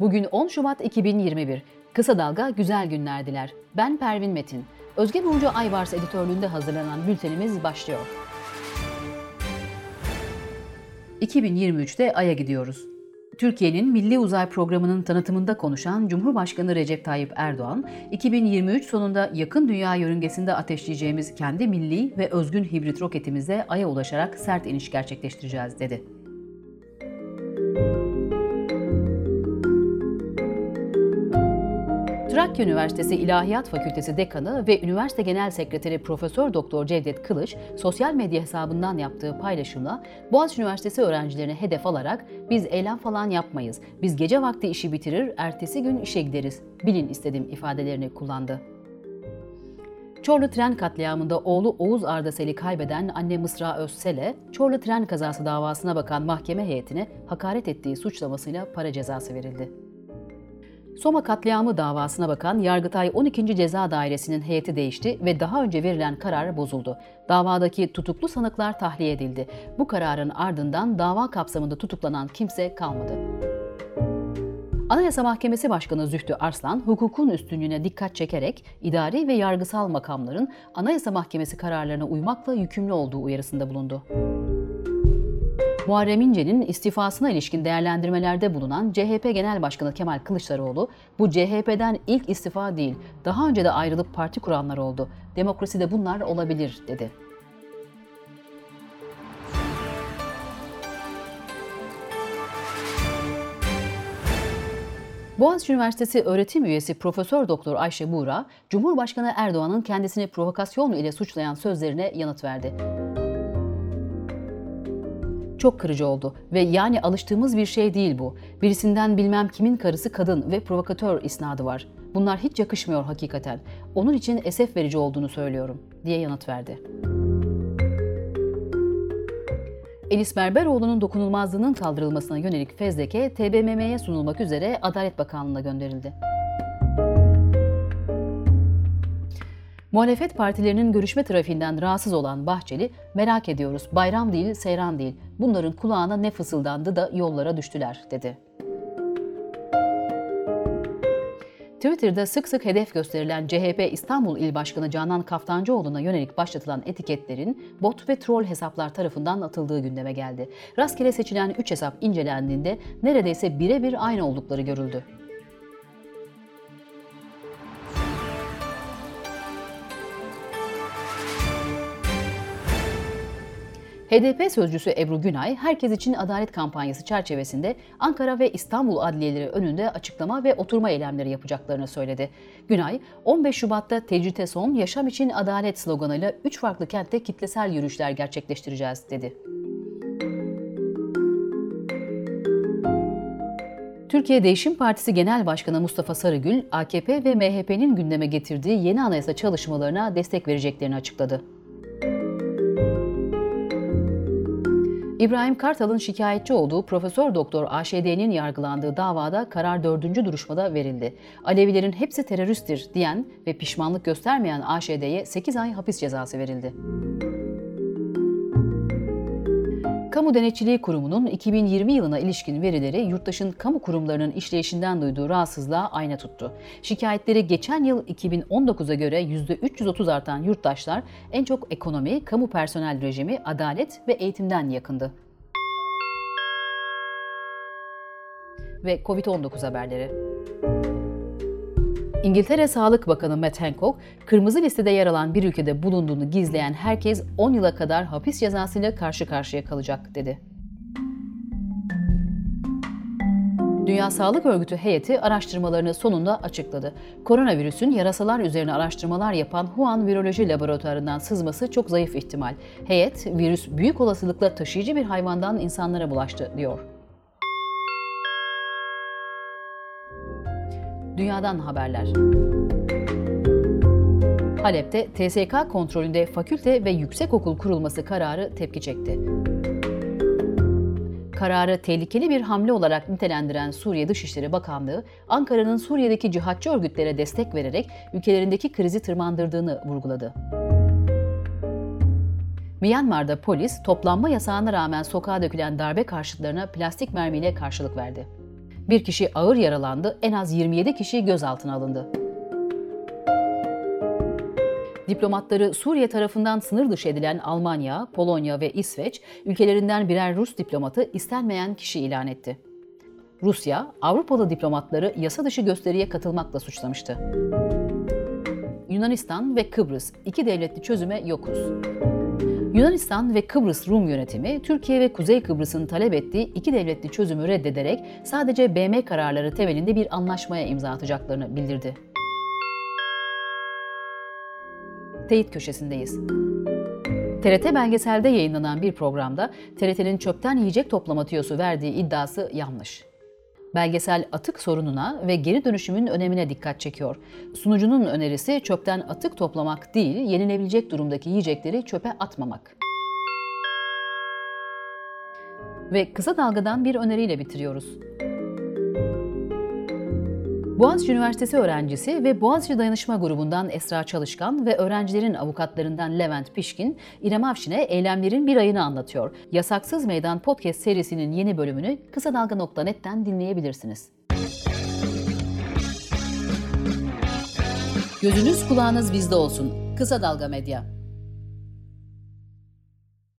Bugün 10 Şubat 2021. Kısa Dalga güzel günler diler. Ben Pervin Metin. Özge Burcu Ayvars editörlüğünde hazırlanan bültenimiz başlıyor. 2023'te Ay'a gidiyoruz. Türkiye'nin Milli Uzay Programı'nın tanıtımında konuşan Cumhurbaşkanı Recep Tayyip Erdoğan, 2023 sonunda yakın dünya yörüngesinde ateşleyeceğimiz kendi milli ve özgün hibrit roketimizle Ay'a ulaşarak sert iniş gerçekleştireceğiz dedi. Trakya Üniversitesi İlahiyat Fakültesi Dekanı ve Üniversite Genel Sekreteri Profesör Doktor Cevdet Kılıç sosyal medya hesabından yaptığı paylaşımla Boğaziçi Üniversitesi öğrencilerine hedef alarak biz eylem falan yapmayız. Biz gece vakti işi bitirir, ertesi gün işe gideriz. Bilin istedim ifadelerini kullandı. Çorlu tren katliamında oğlu Oğuz Ardasel'i kaybeden anne Mısra Özsel'e Çorlu tren kazası davasına bakan mahkeme heyetine hakaret ettiği suçlamasıyla para cezası verildi. Soma katliamı davasına bakan Yargıtay 12. Ceza Dairesi'nin heyeti değişti ve daha önce verilen karar bozuldu. Davadaki tutuklu sanıklar tahliye edildi. Bu kararın ardından dava kapsamında tutuklanan kimse kalmadı. Anayasa Mahkemesi Başkanı Zühtü Arslan, hukukun üstünlüğüne dikkat çekerek idari ve yargısal makamların Anayasa Mahkemesi kararlarına uymakla yükümlü olduğu uyarısında bulundu. Muharrem İnce'nin istifasına ilişkin değerlendirmelerde bulunan CHP Genel Başkanı Kemal Kılıçdaroğlu, bu CHP'den ilk istifa değil, daha önce de ayrılıp parti kuranlar oldu. Demokraside bunlar olabilir, dedi. Boğaziçi Üniversitesi öğretim üyesi Profesör Doktor Ayşe Buğra, Cumhurbaşkanı Erdoğan'ın kendisini provokasyon ile suçlayan sözlerine yanıt verdi çok kırıcı oldu ve yani alıştığımız bir şey değil bu. Birisinden bilmem kimin karısı kadın ve provokatör isnadı var. Bunlar hiç yakışmıyor hakikaten. Onun için esef verici olduğunu söylüyorum diye yanıt verdi. Enis Berberoğlu'nun dokunulmazlığının kaldırılmasına yönelik fezleke TBMM'ye sunulmak üzere Adalet Bakanlığı'na gönderildi. Muhalefet partilerinin görüşme trafiğinden rahatsız olan Bahçeli, merak ediyoruz bayram değil seyran değil, bunların kulağına ne fısıldandı da yollara düştüler dedi. Twitter'da sık sık hedef gösterilen CHP İstanbul İl Başkanı Canan Kaftancıoğlu'na yönelik başlatılan etiketlerin bot ve troll hesaplar tarafından atıldığı gündeme geldi. Rastgele seçilen 3 hesap incelendiğinde neredeyse birebir aynı oldukları görüldü. HDP sözcüsü Ebru Günay, Herkes için Adalet kampanyası çerçevesinde Ankara ve İstanbul adliyeleri önünde açıklama ve oturma eylemleri yapacaklarını söyledi. Günay, 15 Şubat'ta tecrite son, yaşam için adalet sloganıyla 3 farklı kentte kitlesel yürüyüşler gerçekleştireceğiz dedi. Türkiye Değişim Partisi Genel Başkanı Mustafa Sarıgül, AKP ve MHP'nin gündeme getirdiği yeni anayasa çalışmalarına destek vereceklerini açıkladı. İbrahim Kartal'ın şikayetçi olduğu Profesör Doktor AŞD'nin yargılandığı davada karar dördüncü duruşmada verildi. Alevilerin hepsi teröristtir diyen ve pişmanlık göstermeyen AŞD'ye 8 ay hapis cezası verildi. Kamu Denetçiliği Kurumu'nun 2020 yılına ilişkin verileri yurttaşın kamu kurumlarının işleyişinden duyduğu rahatsızlığa ayna tuttu. Şikayetleri geçen yıl 2019'a göre %330 artan yurttaşlar en çok ekonomi, kamu personel rejimi, adalet ve eğitimden yakındı. Ve Covid-19 haberleri. İngiltere Sağlık Bakanı Matt Hancock, kırmızı listede yer alan bir ülkede bulunduğunu gizleyen herkes 10 yıla kadar hapis cezasıyla karşı karşıya kalacak dedi. Dünya Sağlık Örgütü heyeti araştırmalarını sonunda açıkladı. Koronavirüsün yarasalar üzerine araştırmalar yapan Wuhan Viroloji Laboratuvarı'ndan sızması çok zayıf ihtimal. Heyet, virüs büyük olasılıkla taşıyıcı bir hayvandan insanlara bulaştı diyor. Dünyadan haberler. Halep'te TSK kontrolünde fakülte ve yüksekokul kurulması kararı tepki çekti. Kararı tehlikeli bir hamle olarak nitelendiren Suriye Dışişleri Bakanlığı, Ankara'nın Suriye'deki cihatçı örgütlere destek vererek ülkelerindeki krizi tırmandırdığını vurguladı. Myanmar'da polis toplanma yasağına rağmen sokağa dökülen darbe karşıtlarına plastik mermiyle karşılık verdi. Bir kişi ağır yaralandı, en az 27 kişi gözaltına alındı. Diplomatları Suriye tarafından sınır dışı edilen Almanya, Polonya ve İsveç, ülkelerinden birer Rus diplomatı istenmeyen kişi ilan etti. Rusya, Avrupalı diplomatları yasa dışı gösteriye katılmakla suçlamıştı. Yunanistan ve Kıbrıs iki devletli çözüme yokuz. Yunanistan ve Kıbrıs Rum yönetimi, Türkiye ve Kuzey Kıbrıs'ın talep ettiği iki devletli çözümü reddederek sadece BM kararları temelinde bir anlaşmaya imza atacaklarını bildirdi. Teyit köşesindeyiz. TRT belgeselde yayınlanan bir programda TRT'nin çöpten yiyecek toplama tüyosu verdiği iddiası yanlış. Belgesel atık sorununa ve geri dönüşümün önemine dikkat çekiyor. Sunucunun önerisi çöpten atık toplamak değil, yenilebilecek durumdaki yiyecekleri çöpe atmamak. Ve kısa dalgadan bir öneriyle bitiriyoruz. Boğaziçi Üniversitesi öğrencisi ve Boğaziçi Dayanışma Grubu'ndan Esra Çalışkan ve öğrencilerin avukatlarından Levent Pişkin, İrem Afşin'e eylemlerin bir ayını anlatıyor. Yasaksız Meydan podcast serisinin yeni bölümünü kısa dalga.net'ten dinleyebilirsiniz. Gözünüz kulağınız bizde olsun. Kısa Dalga Medya.